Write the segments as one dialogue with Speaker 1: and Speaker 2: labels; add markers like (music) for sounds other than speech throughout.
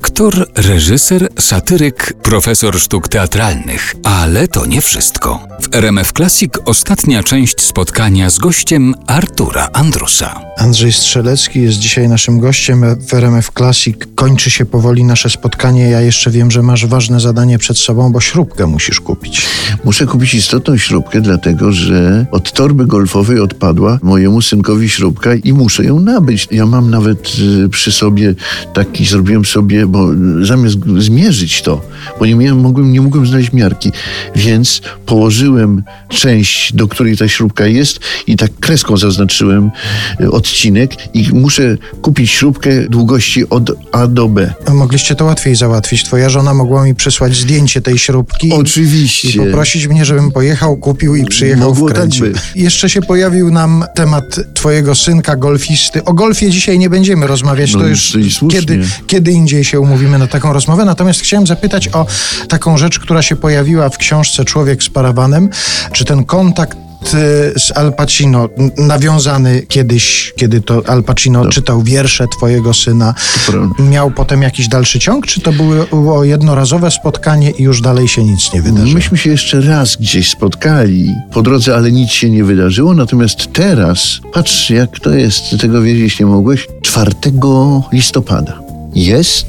Speaker 1: Black Aktor, reżyser, satyryk, profesor sztuk teatralnych. Ale to nie wszystko. W RMF Classic ostatnia część spotkania z gościem Artura Andrusa.
Speaker 2: Andrzej Strzelecki jest dzisiaj naszym gościem w RMF Classic. Kończy się powoli nasze spotkanie. Ja jeszcze wiem, że masz ważne zadanie przed sobą, bo śrubkę musisz kupić.
Speaker 3: Muszę kupić istotną śrubkę, dlatego że od torby golfowej odpadła mojemu synkowi śrubka i muszę ją nabyć. Ja mam nawet y, przy sobie taki, zrobiłem sobie, bo zamiast zmierzyć to, bo nie, miałem, mogłem, nie mogłem znaleźć miarki, więc położyłem część, do której ta śrubka jest i tak kreską zaznaczyłem y, odcinek i muszę kupić śrubkę długości od A do B.
Speaker 2: Mogliście to łatwiej załatwić. Twoja żona mogła mi przysłać zdjęcie tej śrubki.
Speaker 3: Oczywiście.
Speaker 2: I poprosić mnie, żebym pojechał, kupił i przyjechał
Speaker 3: Mogło
Speaker 2: wkręcił.
Speaker 3: tak być.
Speaker 2: Jeszcze się pojawił nam temat twojego synka, golfisty. O golfie dzisiaj nie będziemy rozmawiać,
Speaker 3: No
Speaker 2: to już kiedy, kiedy indziej się umówimy na taką rozmowę. Natomiast chciałem zapytać o taką rzecz, która się pojawiła w książce Człowiek z parawanem. Czy ten kontakt e, z Al Pacino, nawiązany kiedyś, kiedy to Al Pacino czytał wiersze twojego syna, miał potem jakiś dalszy ciąg, czy to było, jednorazowe spotkanie i już dalej się nic nie wydarzyło?
Speaker 3: Myśmy się jeszcze raz gdzieś spotkali po drodze, ale nic się nie wydarzyło. Natomiast teraz, patrz jak to jest, tego wiedzieć nie mogłeś, 4 listopada jest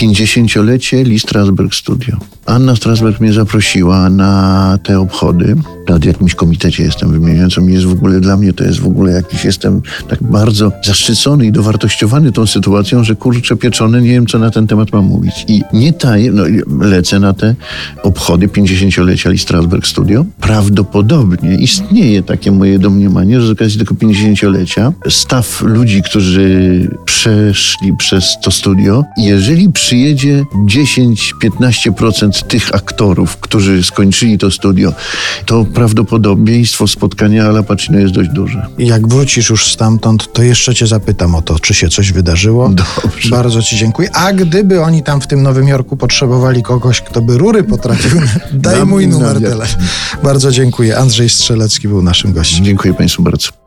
Speaker 3: 50-lecie Lee Strasberg Studio. Anna Strasberg mnie zaprosiła na te obchody. W jakimś komitecie jestem wymieniony, co mi jest w ogóle, dla mnie to jest w ogóle jakiś, jestem tak bardzo zaszczycony i dowartościowany tą sytuacją, że kurczę pieczone, nie wiem co na ten temat mam mówić. I nie taję, no lecę na te obchody 50-lecia Lee Strasberg Studio. Prawdopodobnie istnieje takie moje domniemanie, że z okazji tego 50-lecia staw ludzi, którzy przeszli przez to studio, jeżeli przyjedzie 10-15% tych aktorów, którzy skończyli to studio, to prawdopodobieństwo spotkania Ala Pacino jest dość duże.
Speaker 2: Jak wrócisz już stamtąd, to jeszcze cię zapytam o to, czy się coś wydarzyło.
Speaker 3: Dobrze.
Speaker 2: Bardzo ci dziękuję. A gdyby oni tam w tym Nowym Jorku potrzebowali kogoś, kto by rury potrafił, (laughs) daj mój numer telefonu. Bardzo dziękuję. Andrzej Strzelecki był naszym gościem.
Speaker 3: Dziękuję Państwu bardzo.